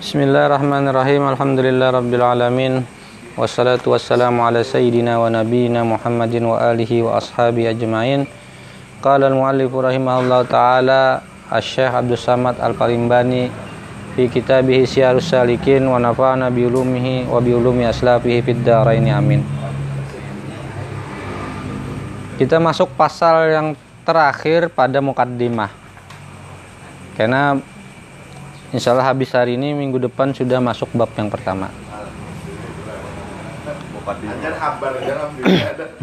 Bismillahirrahmanirrahim. Alhamdulillah rabbil alamin. Wassalatu wassalamu ala sayyidina wa nabiyina Muhammadin wa alihi wa ashabi ajmain. Qala al-muallif rahimahullah taala Asy-Syaikh Abdul Samad Al-Parimbani fi kitabih Syiarus Salikin wa nafa'ana bi ulumihi wa bi ulumi aslafihi fid dharain amin. Kita masuk pasal yang terakhir pada mukaddimah. Karena Insya Allah habis hari ini minggu depan sudah masuk bab yang pertama.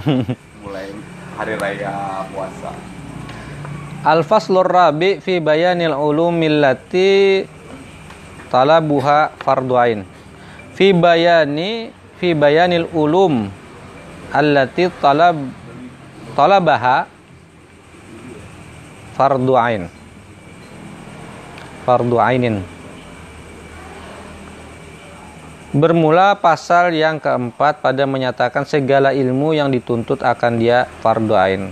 mulai hari raya puasa. Al-faslur rabi fi bayanil ulumil lati talabuha fardu ain. Fi bayani fi bayanil ulum allati talab talabaha fardu ain fardu ainin. Bermula pasal yang keempat pada menyatakan segala ilmu yang dituntut akan dia fardu ain.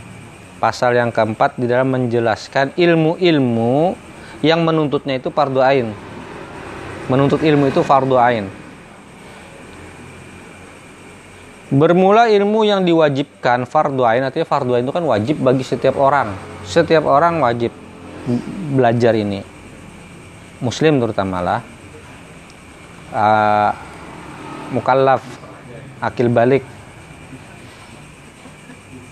Pasal yang keempat di dalam menjelaskan ilmu-ilmu yang menuntutnya itu fardu ain. Menuntut ilmu itu fardu ain. Bermula ilmu yang diwajibkan fardu ain artinya fardu ain itu kan wajib bagi setiap orang. Setiap orang wajib belajar ini muslim terutama lah uh, mukallaf akil balik.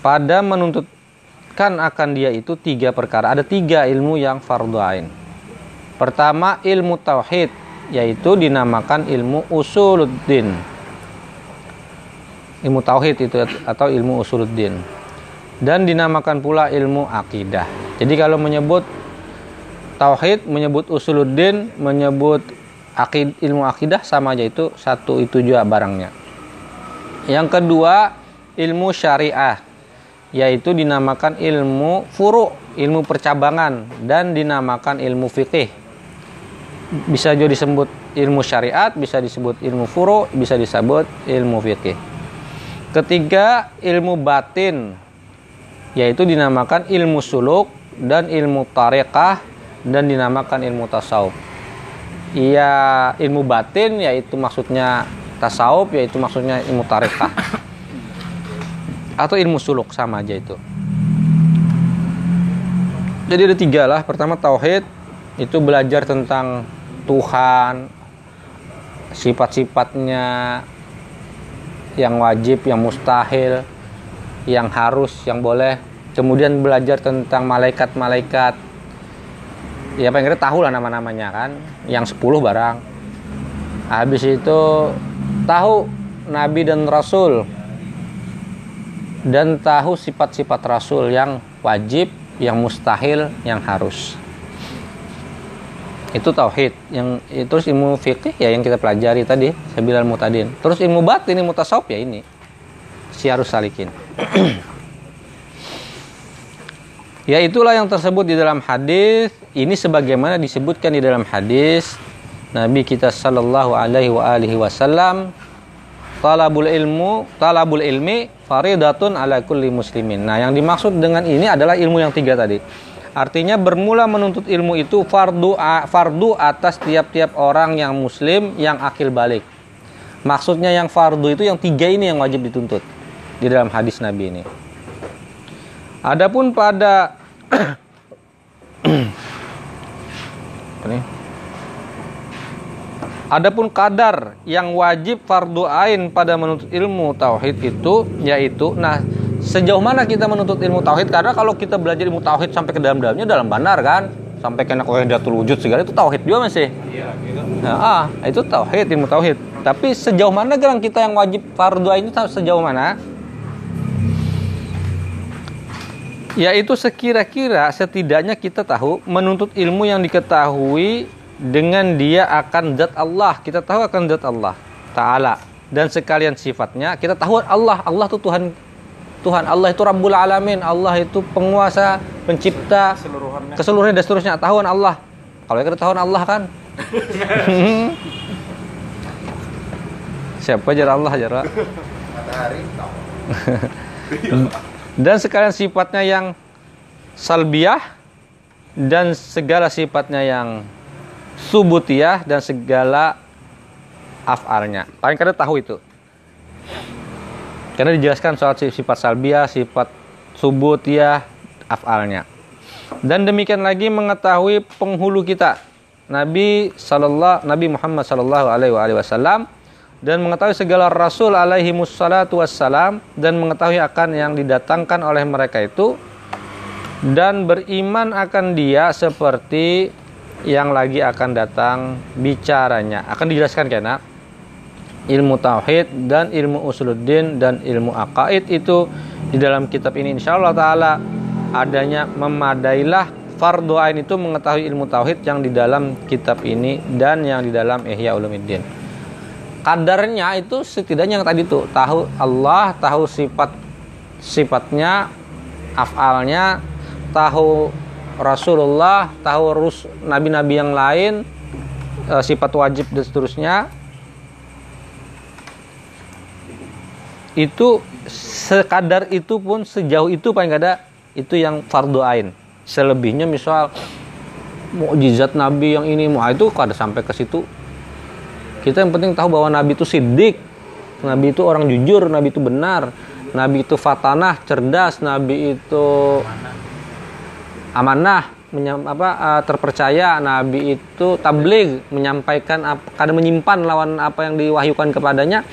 Pada menuntutkan akan dia itu tiga perkara. Ada tiga ilmu yang fardu ain. Pertama ilmu tauhid yaitu dinamakan ilmu usuluddin. Ilmu tauhid itu atau ilmu usuluddin. Dan dinamakan pula ilmu akidah. Jadi kalau menyebut tauhid menyebut usuluddin menyebut akid ilmu akidah sama aja itu satu itu juga barangnya. Yang kedua ilmu syariah yaitu dinamakan ilmu furu ilmu percabangan dan dinamakan ilmu fikih bisa juga disebut ilmu syariat bisa disebut ilmu furu bisa disebut ilmu fikih ketiga ilmu batin yaitu dinamakan ilmu suluk dan ilmu tarekah dan dinamakan ilmu tasawuf. Iya ilmu batin yaitu maksudnya tasawuf yaitu maksudnya ilmu tarekah atau ilmu suluk sama aja itu. Jadi ada tiga lah. Pertama tauhid itu belajar tentang Tuhan, sifat-sifatnya yang wajib, yang mustahil, yang harus, yang boleh. Kemudian belajar tentang malaikat-malaikat, ya paling kira tahu lah nama-namanya kan. Yang 10 barang. Habis itu tahu nabi dan rasul. Dan tahu sifat-sifat rasul yang wajib yang mustahil yang harus. Itu tauhid. Yang terus ilmu fikih ya yang kita pelajari tadi saya bilang mutadin. Terus ilmu batin ilmu tasawuf ya ini. Siarus salikin Ya itulah yang tersebut di dalam hadis. Ini sebagaimana disebutkan di dalam hadis Nabi kita sallallahu alaihi wa alihi wasallam talabul ilmu talabul ilmi faridatun ala kulli muslimin. Nah, yang dimaksud dengan ini adalah ilmu yang tiga tadi. Artinya bermula menuntut ilmu itu fardu fardu atas tiap-tiap orang yang muslim yang akil balik. Maksudnya yang fardu itu yang tiga ini yang wajib dituntut di dalam hadis Nabi ini. Adapun pada ini Adapun kadar yang wajib fardu ain pada menuntut ilmu tauhid itu yaitu nah sejauh mana kita menuntut ilmu tauhid karena kalau kita belajar ilmu tauhid sampai ke dalam-dalamnya dalam benar kan sampai kena qahidatul wujud segala itu tauhid juga masih. Iya, gitu. Nah, ah, itu tauhid ilmu tauhid. Tapi sejauh mana gelang kita yang wajib fardu ain itu sejauh mana? Yaitu sekira-kira setidaknya kita tahu menuntut ilmu yang diketahui dengan dia akan zat Allah. Kita tahu akan zat Allah taala. Dan sekalian sifatnya kita tahu Allah. Allah itu Tuhan Tuhan Allah itu Rabbul Alamin. Allah itu penguasa pencipta keseluruhannya, keseluruhannya dan seterusnya. Tahuan Allah. Kalau kita tahuan Allah kan? Siapa jar Allah jar matahari dan sekalian sifatnya yang salbiah dan segala sifatnya yang subutiyah dan segala afalnya. Paling kada tahu itu. Karena dijelaskan soal sifat salbiah, sifat subutiyah, afalnya. Dan demikian lagi mengetahui penghulu kita. Nabi sallallahu Nabi Muhammad sallallahu alaihi wasallam dan mengetahui segala rasul alaihi wassalatu wassalam dan mengetahui akan yang didatangkan oleh mereka itu dan beriman akan dia seperti yang lagi akan datang bicaranya. Akan dijelaskan kena ilmu tauhid dan ilmu usuluddin dan ilmu akaid itu di dalam kitab ini. Insyaallah taala adanya memadailah fardu ain itu mengetahui ilmu tauhid yang di dalam kitab ini dan yang di dalam Ihya Ulumuddin kadarnya itu setidaknya yang tadi tuh tahu Allah tahu sifat sifatnya afalnya tahu Rasulullah tahu rus nabi-nabi yang lain e, sifat wajib dan seterusnya. Itu sekadar itu pun sejauh itu paling ada itu yang fardu ain. Selebihnya misal mukjizat nabi yang ini mau itu kada sampai ke situ kita yang penting tahu bahwa Nabi itu sidik, Nabi itu orang jujur, Nabi itu benar, Nabi itu fatanah, cerdas, Nabi itu amanah, apa uh, terpercaya, Nabi itu tabligh, menyampaikan kadang menyimpan lawan apa yang diwahyukan kepadanya,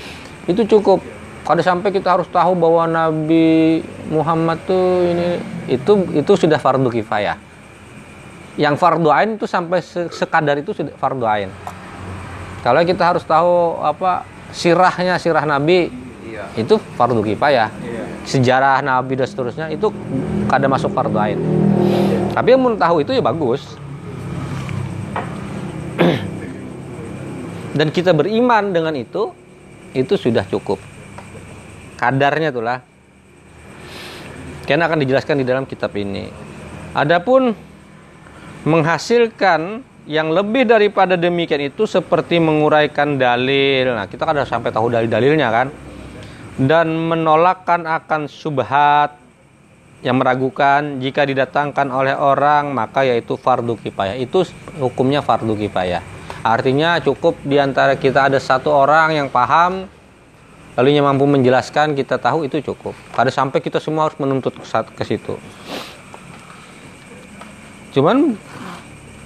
itu cukup. Kalau sampai kita harus tahu bahwa Nabi Muhammad tuh ini itu itu sudah fardu kifayah. Yang fardu ain itu sampai sekadar itu sudah fardu ain. Kalau kita harus tahu apa sirahnya sirah Nabi iya. itu fardu kifayah. Iya. Sejarah Nabi dan seterusnya itu kada masuk fardu ain. Tapi yang mau tahu itu ya bagus. dan kita beriman dengan itu itu sudah cukup. Kadarnya itulah. Karena akan dijelaskan di dalam kitab ini. Adapun menghasilkan yang lebih daripada demikian itu seperti menguraikan dalil. Nah, kita kan sudah sampai tahu dalil-dalilnya kan. Dan menolakkan akan subhat yang meragukan jika didatangkan oleh orang maka yaitu fardu kifayah. Itu hukumnya fardu kifayah. Artinya cukup di antara kita ada satu orang yang paham lalu yang mampu menjelaskan kita tahu itu cukup. Pada sampai kita semua harus menuntut ke situ. Cuman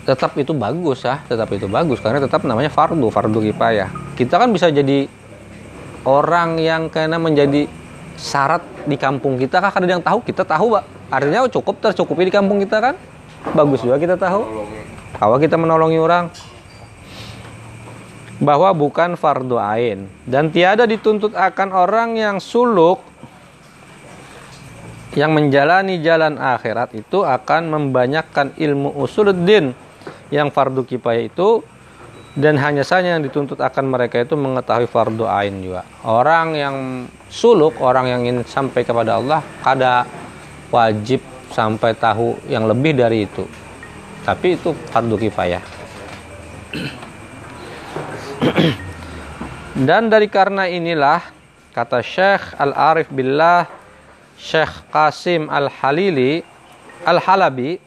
tetap itu bagus ya tetap itu bagus karena tetap namanya fardu fardu kifayah kita kan bisa jadi orang yang karena menjadi syarat di kampung kita. Kah ada yang tahu? Kita tahu pak. Artinya cukup tercukupi di kampung kita kan? Bagus juga kita tahu. Kalau kita menolongi orang. Bahwa bukan fardu ain. Dan tiada dituntut akan orang yang suluk yang menjalani jalan akhirat itu akan membanyakkan ilmu usuluddin yang fardu kifayah itu dan hanya saja yang dituntut akan mereka itu mengetahui fardu ain juga. Orang yang suluk, orang yang ingin sampai kepada Allah, kada wajib sampai tahu yang lebih dari itu. Tapi itu fardu kifayah. Dan dari karena inilah kata Syekh Al-Arif Billah Syekh Qasim Al-Halili Al-Halabi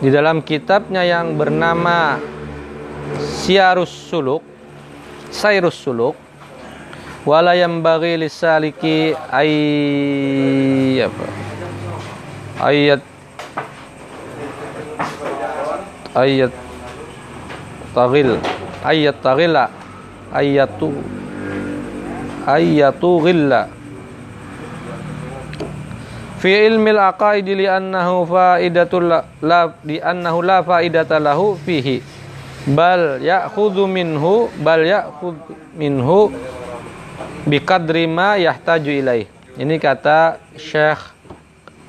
di dalam kitabnya yang bernama Siarus Suluk Sairus Suluk wala yang bagi lisaliki ay apa? Ayat ayat tagil ayat tagila ayatu ayatu gilla fi ilmil aqaidi li annahu faidatul la li annahu la faidata lahu fihi. Bal ya'khudhu minhu bal ya'khudh minhu biqadri ma yahtaju ilaih. Ini kata Syekh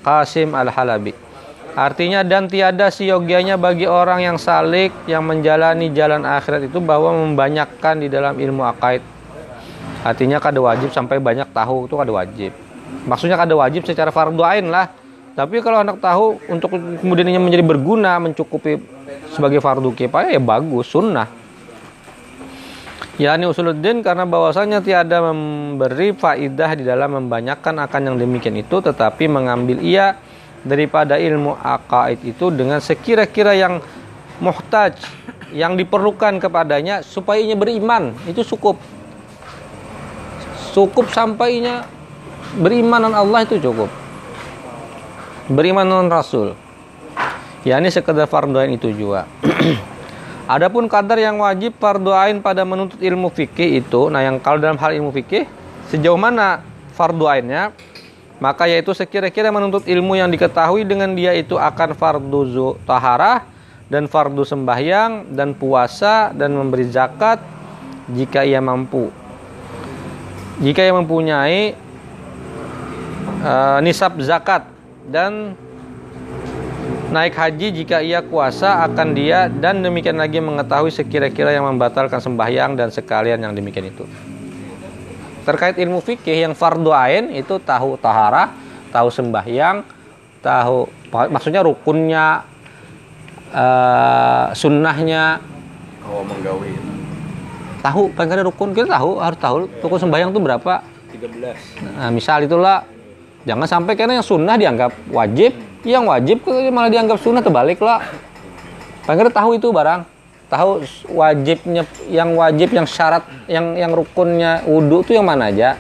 Qasim Al-Halabi. Artinya dan tiada siogianya bagi orang yang salik yang menjalani jalan akhirat itu bahwa membanyakkan di dalam ilmu akaid. Artinya kada wajib sampai banyak tahu itu kada wajib maksudnya ada wajib secara fardu ain lah. Tapi kalau anak tahu untuk kemudian menjadi berguna mencukupi sebagai fardu kifayah ya bagus sunnah. Yakni usuluddin karena bahwasanya tiada memberi faidah di dalam membanyakkan akan yang demikian itu tetapi mengambil ia daripada ilmu akaid itu dengan sekira-kira yang muhtaj yang diperlukan kepadanya supaya ia beriman. Itu cukup. Cukup sampainya beriman dengan Allah itu cukup. Beriman dengan Rasul. Ya ini sekedar fardu ain itu juga. Adapun kadar yang wajib fardu ain pada menuntut ilmu fikih itu nah yang kalau dalam hal ilmu fikih sejauh mana fardu ainnya maka yaitu sekira-kira menuntut ilmu yang diketahui dengan dia itu akan fardu taharah dan fardu sembahyang dan puasa dan memberi zakat jika ia mampu. Jika ia mempunyai uh, nisab zakat dan naik haji jika ia kuasa akan dia dan demikian lagi mengetahui sekira-kira yang membatalkan sembahyang dan sekalian yang demikian itu terkait ilmu fikih yang fardu ain itu tahu tahara, tahu sembahyang, tahu maksudnya rukunnya, uh, sunnahnya. Kalau menggawi. Tahu, ada rukun kita tahu harus tahu rukun sembahyang itu berapa. 13. Nah, misal itulah jangan sampai karena yang sunnah dianggap wajib, yang wajib malah dianggap sunnah terbalik lah. Paling tahu itu barang. Tahu wajibnya yang wajib yang syarat yang yang rukunnya wudhu tuh yang mana aja.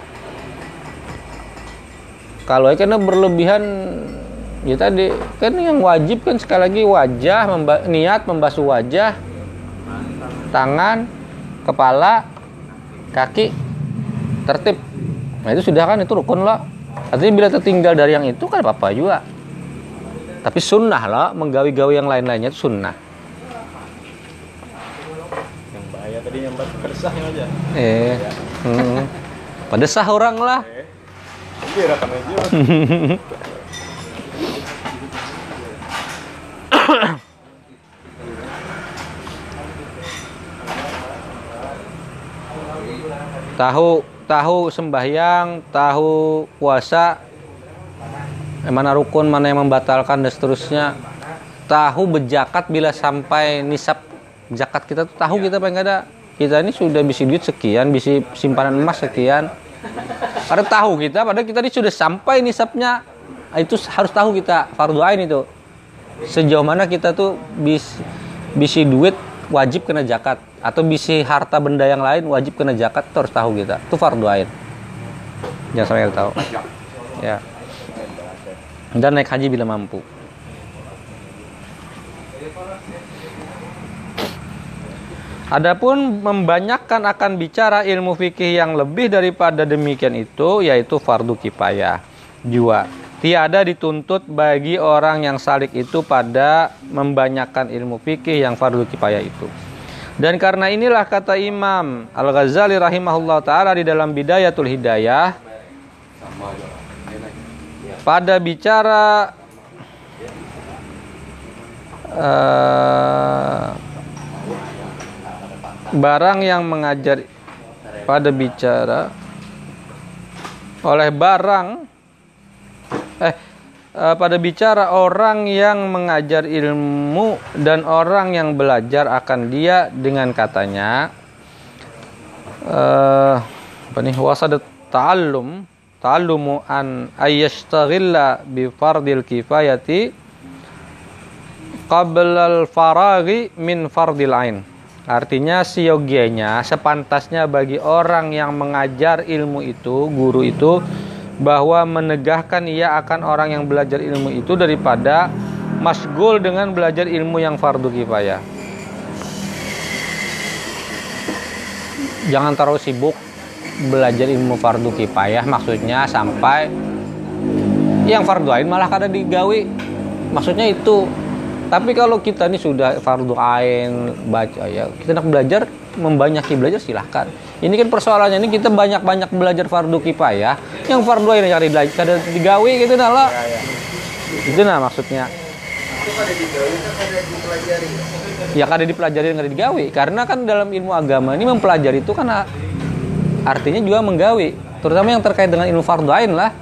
Kalau karena berlebihan ya tadi kan yang wajib kan sekali lagi wajah memba, niat membasuh wajah tangan kepala kaki tertib. Nah itu sudah kan itu rukun lah artinya bila tertinggal dari yang itu kan apa apa juga tapi sunnah lah menggawi-gawi yang lain-lainnya itu sunnah tadi nyambat keresahnya aja eh ya. hmm. pada sah orang lah eh. Iya, tahu tahu sembahyang tahu puasa mana rukun mana yang membatalkan dan seterusnya tahu berjakat bila sampai nisab zakat kita tuh tahu ya. kita pengen ada kita ini sudah bisa duit sekian, bisa simpanan emas sekian. Karena tahu kita, padahal kita ini sudah sampai nisabnya, itu harus tahu kita fardu ain itu. Sejauh mana kita tuh bis bisa duit wajib kena zakat atau bisa harta benda yang lain wajib kena zakat itu harus tahu kita. Itu fardu ain. Jangan sampai tahu. Ya. Dan naik haji bila mampu. Adapun membanyakkan akan bicara ilmu fikih yang lebih daripada demikian itu yaitu fardu kifayah. Jua tiada dituntut bagi orang yang salik itu pada membanyakkan ilmu fikih yang fardu kifayah itu. Dan karena inilah kata Imam Al-Ghazali rahimahullah taala di dalam Bidayatul Hidayah pada bicara uh, barang yang mengajar pada bicara oleh barang eh, eh pada bicara orang yang mengajar ilmu dan orang yang belajar akan dia dengan katanya eh, apa nih wasad ta'allum ta'allumu an ayyastaghilla bi fardil kifayati qabla al faraghi min fardil ain. Artinya siogianya sepantasnya bagi orang yang mengajar ilmu itu, guru itu bahwa menegahkan ia akan orang yang belajar ilmu itu daripada masgul dengan belajar ilmu yang fardu kifayah. Jangan terlalu sibuk belajar ilmu fardu kifayah maksudnya sampai yang fardu ain malah kada digawi. Maksudnya itu tapi kalau kita ini sudah fardu ain baca ya, kita nak belajar membanyaki belajar silahkan. Ini kan persoalannya ini kita banyak-banyak belajar fardu kifayah, yang fardu ain cari belajar ada digawe gitu nah lah. Ya, ya. Itu nah maksudnya. Ya kada dipelajari kada digawe karena kan dalam ilmu agama ini mempelajari itu kan artinya juga menggawe, terutama yang terkait dengan ilmu fardu ain lah.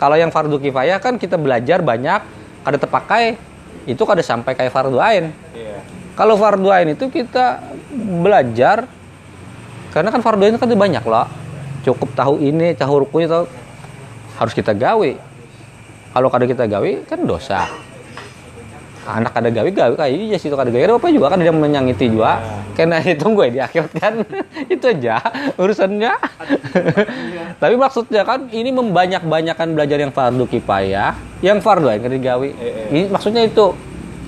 Kalau yang fardu kifayah kan kita belajar banyak, ada terpakai itu kada sampai kayak fardu ain. Yeah. Kalau fardu ain itu kita belajar karena kan fardu ain kan banyak loh. Cukup tahu ini, tahu rukunya tahu harus kita gawe. Kalau kada kita gawe kan dosa. anak ada gawe gawe kayak iya sih itu ada gawe apa juga kan dia menyangiti juga karena itu gue di akhirat kan itu aja urusannya tapi maksudnya kan ini membanyak-banyakan belajar yang fardu kifayah yang fardu ain kan digawe eh. ini maksudnya itu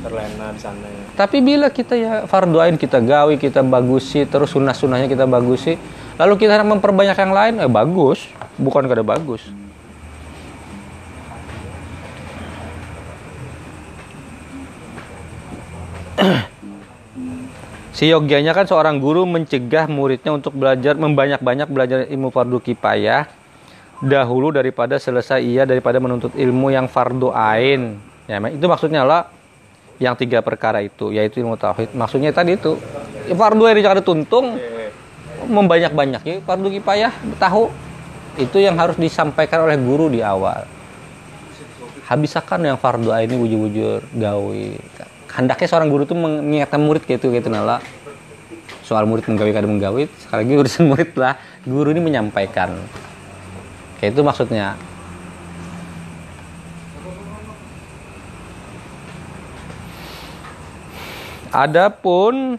terlena di sana ya. Tapi bila kita ya fardu ain kita gawe kita bagusi terus sunnah sunnahnya kita bagusi lalu kita memperbanyak yang lain eh bagus bukan kada bagus Si yogyanya kan seorang guru mencegah muridnya untuk belajar membanyak-banyak belajar ilmu fardu kifayah dahulu daripada selesai ia daripada menuntut ilmu yang fardu ain. Ya, itu maksudnya lah yang tiga perkara itu yaitu ilmu tauhid. Maksudnya tadi itu ya, fardu ain jangan tuntung membanyak-banyak ya fardu kifayah tahu itu yang harus disampaikan oleh guru di awal. Habisakan yang fardu ini wujud-wujud gawe. Hendaknya seorang guru tuh mengingatkan murid kayak itu nala. Soal murid menggawe kadang menggawe. Sekali lagi urusan murid lah. Guru ini menyampaikan. Kayak itu maksudnya Adapun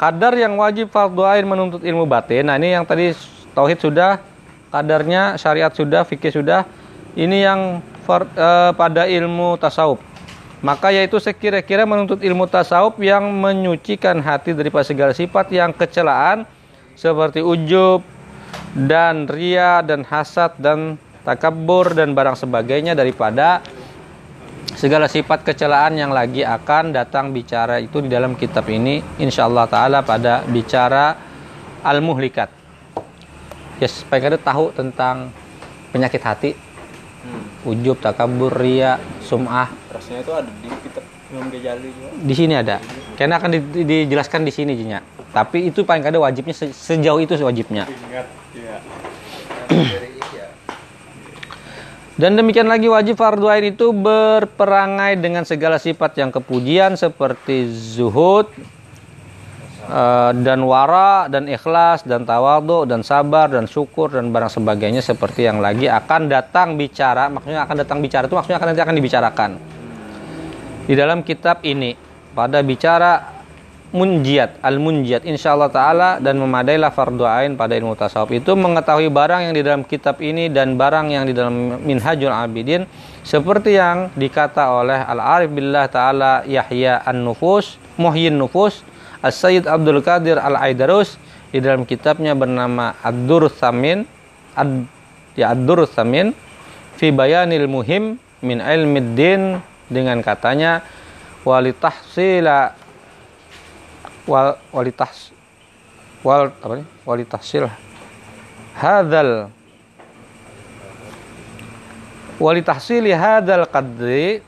kadar yang wajib fardu ain menuntut ilmu batin. Nah, ini yang tadi tauhid sudah, kadarnya syariat sudah, fikih sudah. Ini yang far, eh, pada ilmu tasawuf maka yaitu sekira-kira menuntut ilmu tasawuf yang menyucikan hati daripada segala sifat yang kecelaan seperti ujub dan ria dan hasad dan takabur dan barang sebagainya daripada segala sifat kecelaan yang lagi akan datang bicara itu di dalam kitab ini insyaallah taala pada bicara al-muhlikat. Yes, supaya kita tahu tentang penyakit hati. Ujub takabur ria sum'ah. Rasanya itu ada di kitab Imam Ghazali juga. Di sini ada. Karena akan di- dijelaskan di sini jinya. Tapi itu paling kada wajibnya se- sejauh itu wajibnya ingat ya dan demikian lagi wajib fardu ain itu berperangai dengan segala sifat yang kepujian seperti zuhud eh, dan wara dan ikhlas dan tawadhu dan sabar dan syukur dan barang sebagainya seperti yang lagi akan datang bicara. Maksudnya akan datang bicara itu maksudnya akan nanti akan dibicarakan. Di dalam kitab ini pada bicara munjiat al munjiat insyaallah taala dan memadailah fardu ain pada ilmu tasawuf. Itu mengetahui barang yang di dalam kitab ini dan barang yang di dalam minhajul abidin seperti yang dikata oleh al arif billah taala Yahya an nufus muhyin nufus as sayyid Abdul Qadir al Aidarus di dalam kitabnya bernama ad-dur thamin ad ya ad-dur thamin fi bayanil muhim min ilmid din dengan katanya walitahsila wal walitahs wal apa nih walitahsil hadzal walitahsili hadzal qadri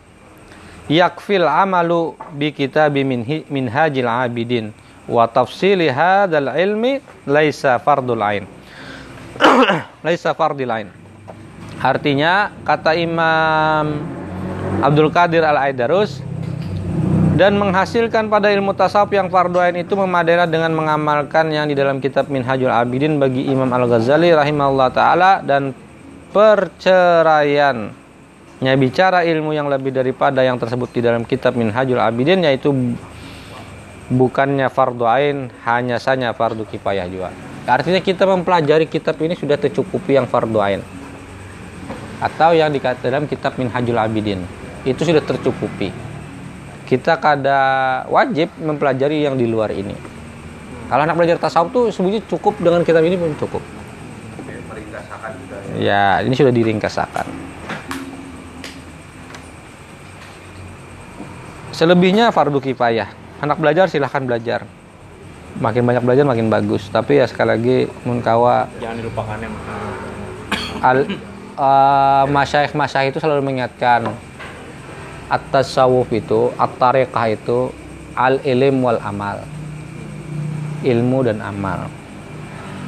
yakfil amalu bi kitabi minhi minhajil abidin. Wa tafsili hadzal ilmi laisa fardul ain. Laisa fardil ain. Artinya kata Imam Abdul Qadir Al-Aidarus dan menghasilkan pada ilmu tasawuf yang fardu ain itu memadailah dengan mengamalkan yang di dalam kitab Minhajul Abidin bagi Imam Al-Ghazali rahimahullah taala dan perceraian. Nya bicara ilmu yang lebih daripada yang tersebut di dalam kitab Minhajul Abidin yaitu bukannya fardu ain hanya saja fardu kifayah juga. Artinya kita mempelajari kitab ini sudah tercukupi yang fardu ain. Atau yang dikatakan dalam kitab Minhajul Abidin. Itu sudah tercukupi kita kada wajib mempelajari yang di luar ini. Kalau anak belajar tasawuf tuh sebenarnya cukup dengan kitab ini pun cukup. Ya. Ini sudah diringkasakan. Selebihnya fardu kifayah. Anak belajar silahkan belajar. Makin banyak belajar makin bagus. Tapi ya sekali lagi munkawa jangan dilupakan yang al uh, masyaikh masyaikh itu selalu mengingatkan atas tasawuf itu at-tariqah itu al ilm wal amal. Ilmu dan amal.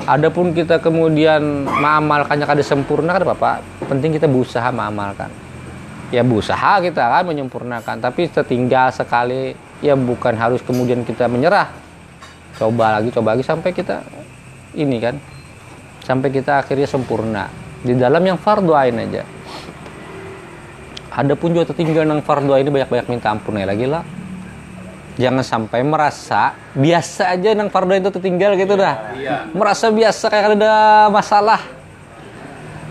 Adapun kita kemudian mengamalkannya kada sempurna kada apa penting kita berusaha mengamalkan. Ya berusaha kita kan menyempurnakan tapi tertinggal sekali ya bukan harus kemudian kita menyerah. Coba lagi coba lagi sampai kita ini kan sampai kita akhirnya sempurna. Di dalam yang fardu ain aja ada pun juga tertinggal nang fardu ini banyak-banyak minta ampun ya lagi lah Jangan sampai merasa biasa aja nang fardu itu tertinggal gitu dah. Iya. Merasa biasa kayak ada masalah.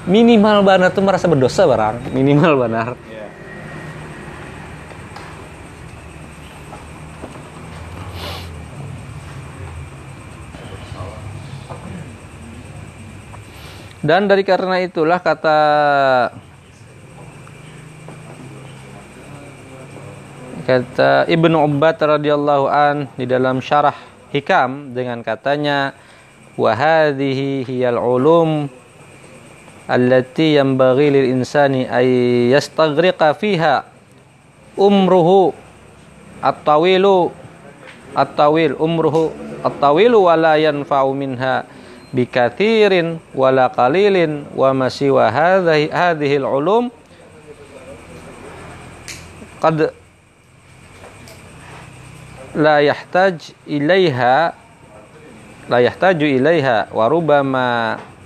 Minimal benar tuh merasa berdosa barang, minimal benar. Iya. Dan dari karena itulah kata kata Ibnu Ubbad radhiyallahu an di dalam syarah Hikam dengan katanya wa hadhihi hiyal ulum allati yanbaghi lil insani ay yastaghriqa fiha umruhu at-tawilu at-tawil umruhu at-tawilu wa la yanfa'u minha bikathirin wala qalilin wa masiwa hadhihi hadhihi al-ulum qad la yahtaj ilaiha la yahtaju ilaiha wa rubama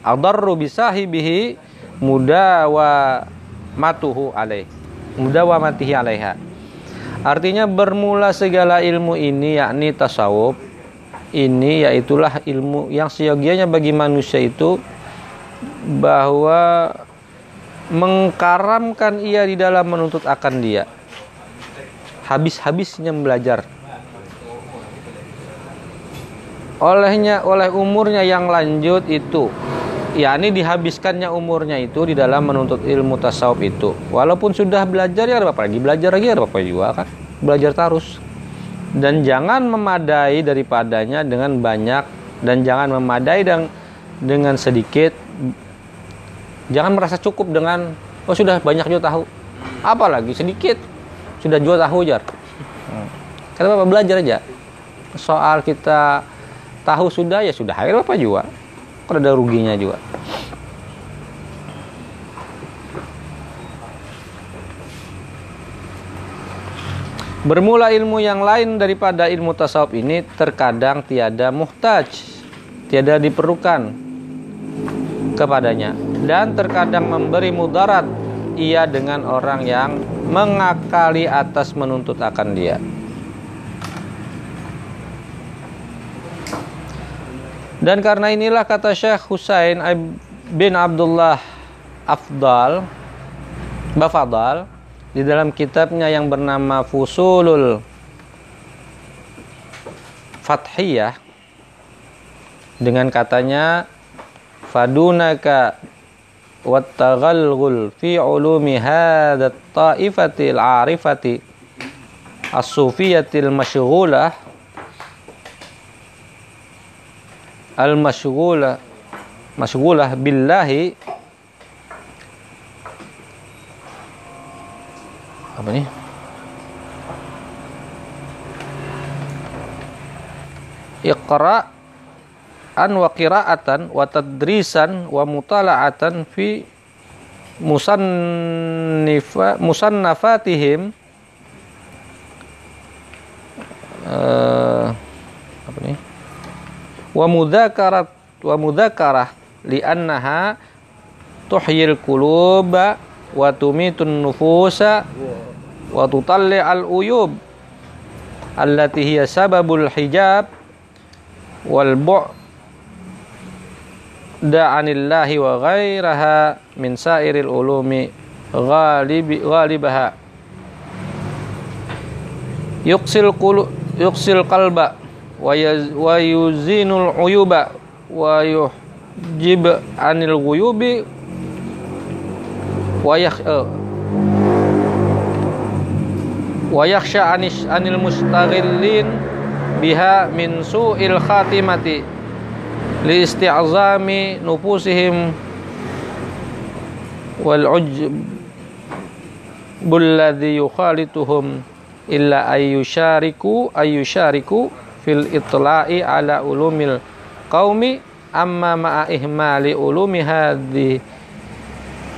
adarru bisahibihi mudawa matuhu alaih mudawa matihi alaiha. Artinya bermula segala ilmu ini yakni tasawuf ini yaitulah ilmu yang seyogianya bagi manusia itu bahwa mengkaramkan ia di dalam menuntut akan dia. Habis-habisnya belajar olehnya oleh umurnya yang lanjut itu. Yakni dihabiskannya umurnya itu di dalam menuntut ilmu tasawuf itu. Walaupun sudah belajar ya ada apa lagi belajar lagi ada apa juga kan? Belajar terus. Dan jangan memadai daripadanya dengan banyak dan jangan memadai dengan dengan sedikit. Jangan merasa cukup dengan oh sudah banyak juga tahu. Apalagi sedikit. Sudah jual tahu jar. Bapak belajar aja. Soal kita tahu sudah ya sudah. Akhirnya apa juga? Kalau ada ruginya juga. Bermula ilmu yang lain daripada ilmu tasawuf ini terkadang tiada muhtaj, tiada diperlukan kepadanya. Dan terkadang memberi mudarat ia dengan orang yang mengakali atas menuntut akan dia. Dan karena inilah kata Syekh Husain bin Abdullah Afdal Bafadal di dalam kitabnya yang bernama Fusulul Fathiyah dengan katanya fadunaka wattaghalghul fi ulumi hadat ta'ifatil arifati as-sufiyatil masyghulah al-masyghulah masyghulah billahi. Apa nih Iqra an wa qira'atan wa tadrisan wa mutala'atan fi musannifa musannafatihim. Uh, apa nih wa mudhakarat wa mudhakarah li'annaha tuhyil quluba wa tumitun nufusa wa tutalli al uyub allati hiya sababul hijab wal bu'da anillahi wa ghairaha min sairil ulumi ghalibi ghalibaha. Yuqsil qulu yuqsil qalba ويزين العيوب ويحجب عن الغيوب ويخ آه. ويخشى عن المستغلين بها من سوء الخاتمة لاستعظام نفوسهم والعجب الذي يخالطهم إلا أن يشاركوا أن يشاركوا fil itla'i ala ulumil qaumi amma ma'a ihmali ulumi hadhi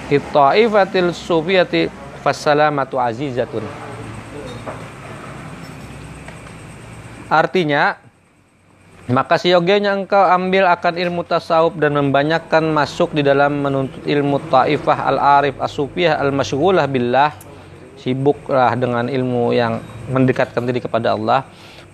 ittaifatil sufiyati fassalamatu azizatun. Artinya maka siogenya engkau ambil akan ilmu tasawuf dan membanyakkan masuk di dalam menuntut ilmu taifah al-arif as-sufiyah al-masyghulah billah. Sibuklah dengan ilmu yang mendekatkan diri kepada Allah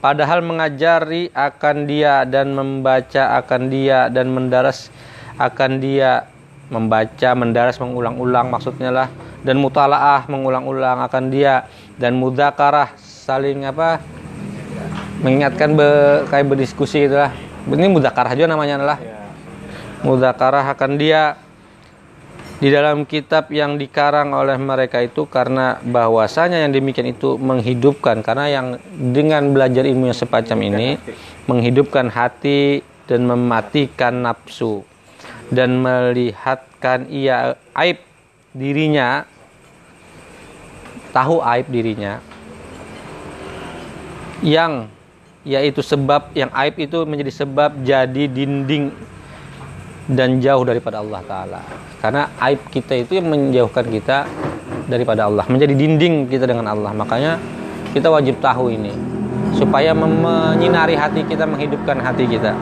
padahal mengajari akan dia dan membaca akan dia dan mendaras akan dia. Membaca mendaras mengulang-ulang maksudnya lah. Dan mutalaah mengulang-ulang akan dia. Dan mudzakarah saling apa mengingatkan be, kayak berdiskusi gitu lah. Ini mudzakarah juga namanya lah. Ya mudzakarah akan dia di dalam kitab yang dikarang oleh mereka itu karena bahwasanya yang demikian itu menghidupkan karena yang dengan belajar ilmu yang semacam ini menghidupkan hati dan mematikan nafsu dan melihatkan ia aib dirinya tahu aib dirinya yang yaitu sebab yang aib itu menjadi sebab jadi dinding dan jauh daripada Allah Ta'ala. Karena aib kita itu yang menjauhkan kita daripada Allah menjadi dinding kita dengan Allah. Makanya kita wajib tahu ini supaya menyinari hati kita menghidupkan hati kita.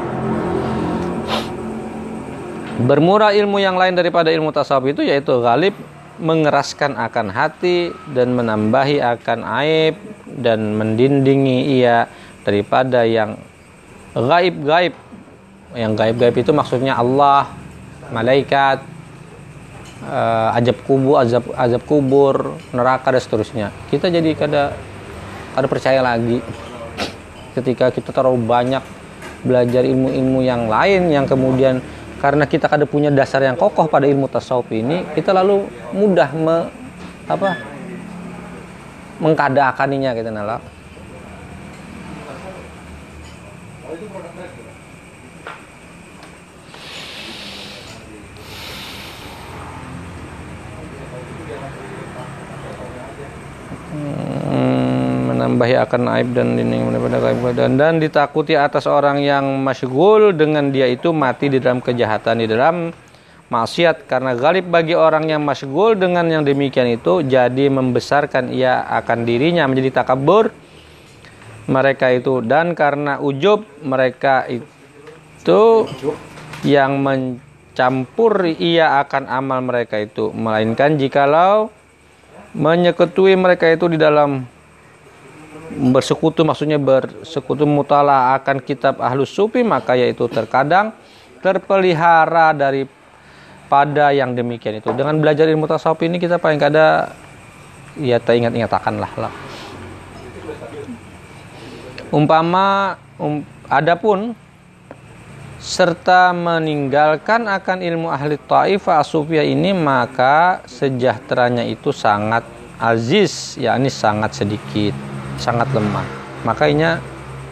Bermurah ilmu yang lain daripada ilmu tasawuf itu yaitu galib mengeraskan akan hati dan menambahi akan aib dan mendindingi ia daripada yang gaib-gaib yang gaib-gaib itu maksudnya Allah, malaikat, uh, azab kubur, azab azab kubur, neraka dan seterusnya. Kita jadi kada kada percaya lagi ketika kita terlalu banyak belajar ilmu-ilmu yang lain yang kemudian karena kita kada punya dasar yang kokoh pada ilmu tasawuf ini, kita lalu mudah me, apa mengkadaakaninya gitu nala. Menambahi akan aib dan ini daripada aib dan dan ditakuti atas orang yang masyghul dengan dia itu mati di dalam kejahatan di dalam maksiat. Karena galib bagi orang yang masyghul dengan yang demikian itu jadi membesarkan ia akan dirinya menjadi takabur mereka itu. Dan karena ujub mereka itu yang mencampur ia akan amal mereka itu. Melainkan jikalau menyekutui mereka itu di dalam bersekutu maksudnya bersekutu mutala akan kitab ahlus sufi maka yaitu terkadang terpelihara dari pada yang demikian itu. Dengan belajar ilmu tasawuf ini kita paling kada ya teringat-ingatakan lah lah. Umpama um, adapun serta meninggalkan akan ilmu ahli taifah asufiyah ini maka sejahteranya itu sangat aziz yakni sangat sedikit sangat lemah. Makanya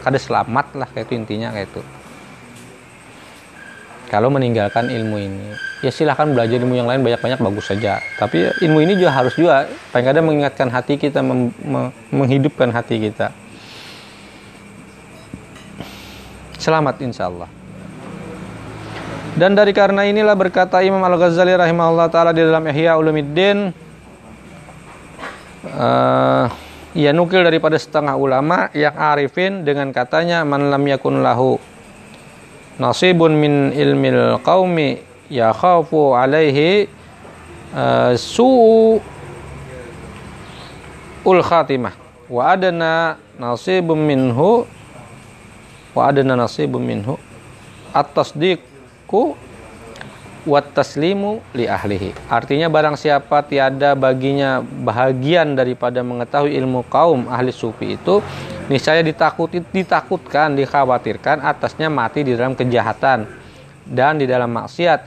kada selamat lah kayak itu intinya kayak itu. Kalau meninggalkan ilmu ini ya silahkan belajar ilmu yang lain banyak-banyak bagus saja. Tapi ilmu ini juga harus juga paling kadang mengingatkan hati kita menghidupkan hati kita. Selamat insya Allah dan dari karena inilah berkata Imam Al-Ghazali rahimahullah taala di dalam Ihya Ulumuddin uh, ia nukil daripada setengah ulama yang arifin dengan katanya man lam yakun lahu nasibun min ilmil qaumi ya khafu alaihi uh, su'u ul khatimah. Wa adana nasibun minhu wa adana nasibun minhu at-tasdiq ku wat taslimu li ahlihi. Artinya barang siapa tiada baginya bahagian daripada mengetahui ilmu kaum ahli sufi itu niscaya ditakuti ditakutkan dikhawatirkan atasnya mati di dalam kejahatan dan di dalam maksiat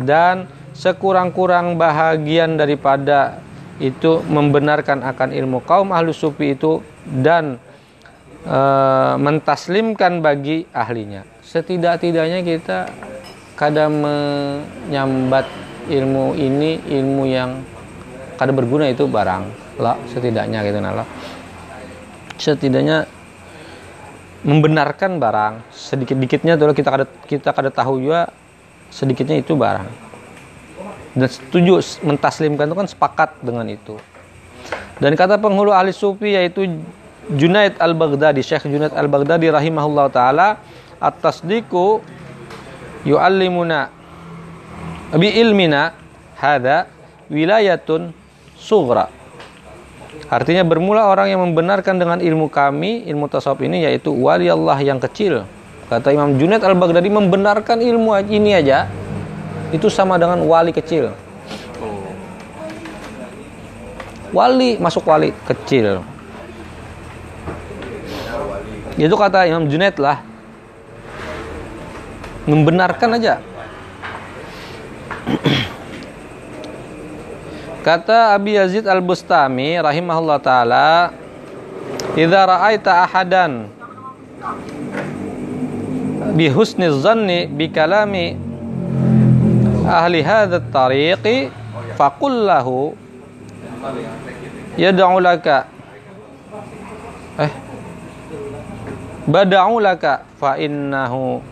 dan sekurang-kurang bahagian daripada itu membenarkan akan ilmu kaum ahli sufi itu dan e, mentaslimkan bagi ahlinya. Setidak-tidaknya kita kadang menyambat ilmu ini ilmu yang kadang berguna itu barang. Lah setidaknya gitu nala. Setidaknya membenarkan barang. Sedikit dikitnya tuh kita kada kita kada tahu juga sedikitnya itu barang. Dan setuju mentaslimkan itu kan sepakat dengan itu. Dan kata penghulu ahli sufi yaitu Junaid al-Baghdadi Syekh Junaid al-Baghdadi rahimahullah taala atas diku yu'allimuna bi ilmina hada wilayatun sughra Artinya bermula orang yang membenarkan dengan ilmu kami, ilmu tasawuf ini yaitu wali Allah yang kecil. Kata Imam Junaid Al-Baghdadi membenarkan ilmu ini aja itu sama dengan wali kecil. Wali masuk wali kecil. Itu kata Imam Junaid lah. Membenarkan aja. Kata Abi Yazid Al-Bustami rahimahullah taala, "Idza ra'aita ahadan bi husni dhanni bi kalami ahli hadha at-tariqi faqul lahu yad'u laka eh bada'u laka fa innahu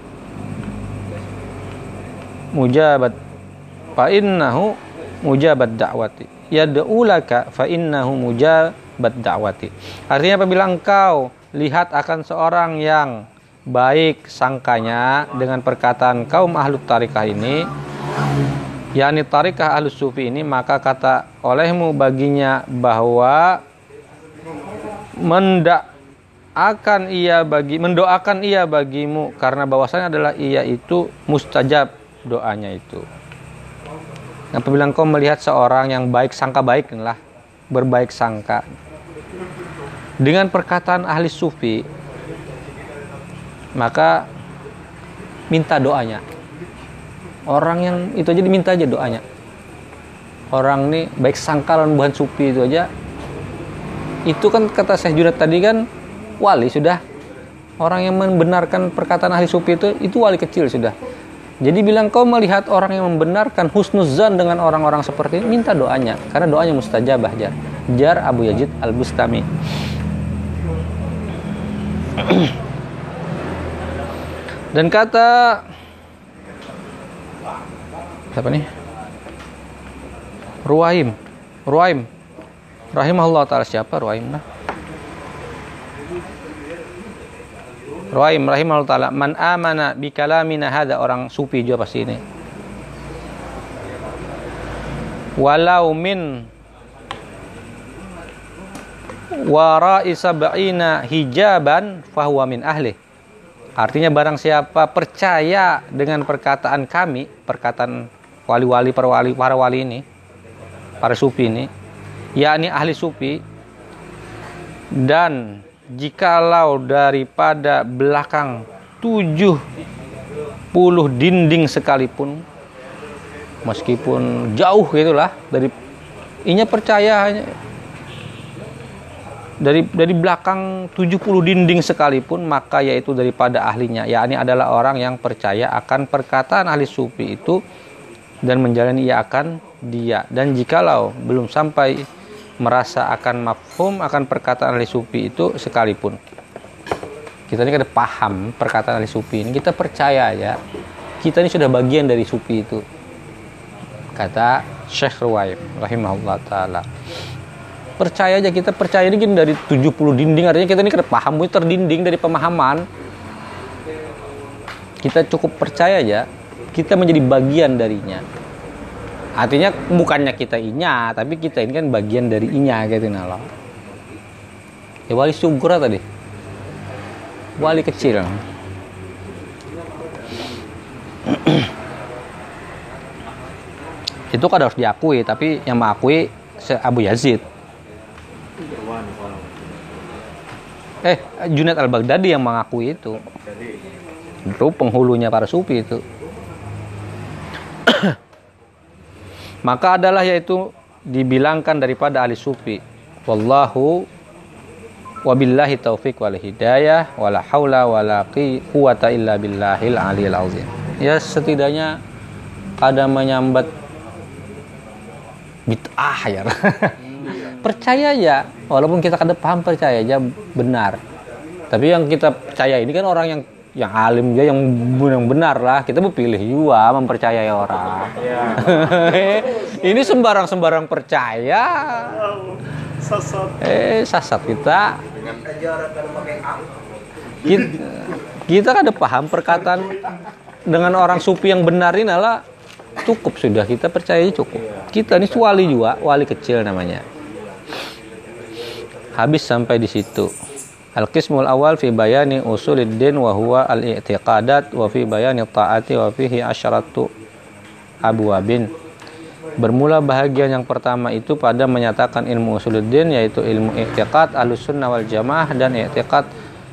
mujabat. Fa innahu mujabat da'wati. Yad'u laka fa innahu mujabat da'wati. Artinya apabila engkau lihat akan seorang yang baik sangkanya dengan perkataan kaum ahlu tarikah ini yakni tarikah ahlu sufi ini maka kata olehmu baginya bahwa mendak akan ia bagi mendoakan ia bagimu karena bahwasanya adalah ia itu mustajab doanya itu. Apabila engkau melihat seorang yang baik sangka baik lah berbaik sangka? Dengan perkataan ahli sufi maka minta doanya. Orang yang itu aja diminta aja doanya. Orang nih baik sangka lawan buhan sufi itu aja. Itu kan kata Syekh Junad tadi kan wali sudah. Orang yang membenarkan perkataan ahli sufi itu itu wali kecil sudah jadi bilang kau melihat orang yang membenarkan husnuzan dengan orang-orang seperti ini, minta doanya. Karena doanya mustajabah, Jar. Jar Abu Yazid Al-Bustami. Dan kata siapa nih? Ruaim. Ruaim. Rahimahullah taala siapa Ruaim nah? Ruaim rahimahullah taala man amana bi kalamina hada orang sufi juga pasti ini. Walau min wara'i sab'ina hijaban fahuwa min ahli. Artinya barang siapa percaya dengan perkataan kami, perkataan wali-wali para wali para wali ini, para sufi ini, yakni ahli sufi dan jikalau daripada belakang 70 dinding sekalipun meskipun jauh gitulah dari inya percaya dari dari belakang 70 dinding sekalipun maka yaitu daripada ahlinya. Yakni adalah orang yang percaya akan perkataan ahli sufi itu dan menjalani ia akan dia. Dan jikalau belum sampai merasa akan mafhum akan perkataan ahli sufi itu sekalipun. Kita ini kada paham perkataan ahli sufi ini. Kita percaya ya kita ini sudah bagian dari sufi itu. Kata Syekh Ruwaib rahimahullah taala. Percaya aja kita percaya ini dari 70 dinding artinya kita ini kada paham itu terdinding dari pemahaman. Kita cukup percaya aja kita menjadi bagian darinya artinya bukannya kita inya tapi kita ini kan bagian dari inya gitu nalo ya wali sugro tadi. Wali kecil. Itu kan harus diakui tapi yang mengakui Abu Yazid. Eh Junaid al-Baghdadi yang mengakui itu. Itu penghulunya para sufi itu maka adalah yaitu dibilangkan daripada ahli sufi. Wallahu wabillahi taufik wal hidayah wala haula wala quwata illa billahil aliyil azim. Ya setidaknya ada menyambat bid'ah ya. Percaya aja walaupun kita kada paham percaya aja benar. Tapi yang kita percaya ini kan orang yang yang alim dia yang yang benar lah. Kita berpilih juga mempercayai orang. Iya. ini sembarang sembarang percaya eh sasat kita. Kita, kita kan ada paham perkataan dengan orang sufi yang benar ini adalah cukup sudah. Kita percaya cukup. Kita ini wali juga wali kecil namanya. Habis sampai di situ Al-qismul awal fi bayani usuluddin wa huwa al-i'tiqadat wa fi bayani ta'ati wa fihi asyaratu abwabin. Bermula bahagian yang pertama itu pada menyatakan ilmu usuluddin yaitu ilmu i'tiqad al-sunnah wal jamaah dan i'tiqad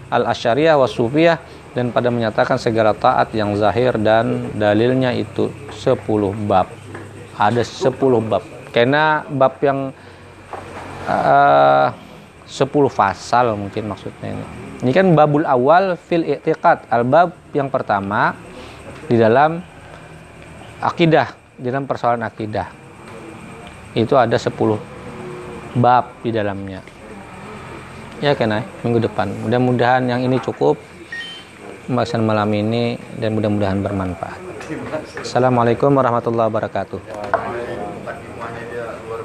al-asyariyah wa sufiyah dan pada menyatakan segala taat yang zahir dan dalilnya itu 10 bab. Ada 10 bab. Karena bab yang uh, 10 fasal mungkin maksudnya ini. Ini kan babul awal fil i'tiqad. Al-bab yang pertama di dalam akidah, di dalam persoalan akidah. Itu ada 10 bab di dalamnya. Ya kan, minggu depan. Mudah-mudahan yang ini cukup pembahasan malam ini dan mudah-mudahan bermanfaat. Assalamualaikum warahmatullahi wabarakatuh.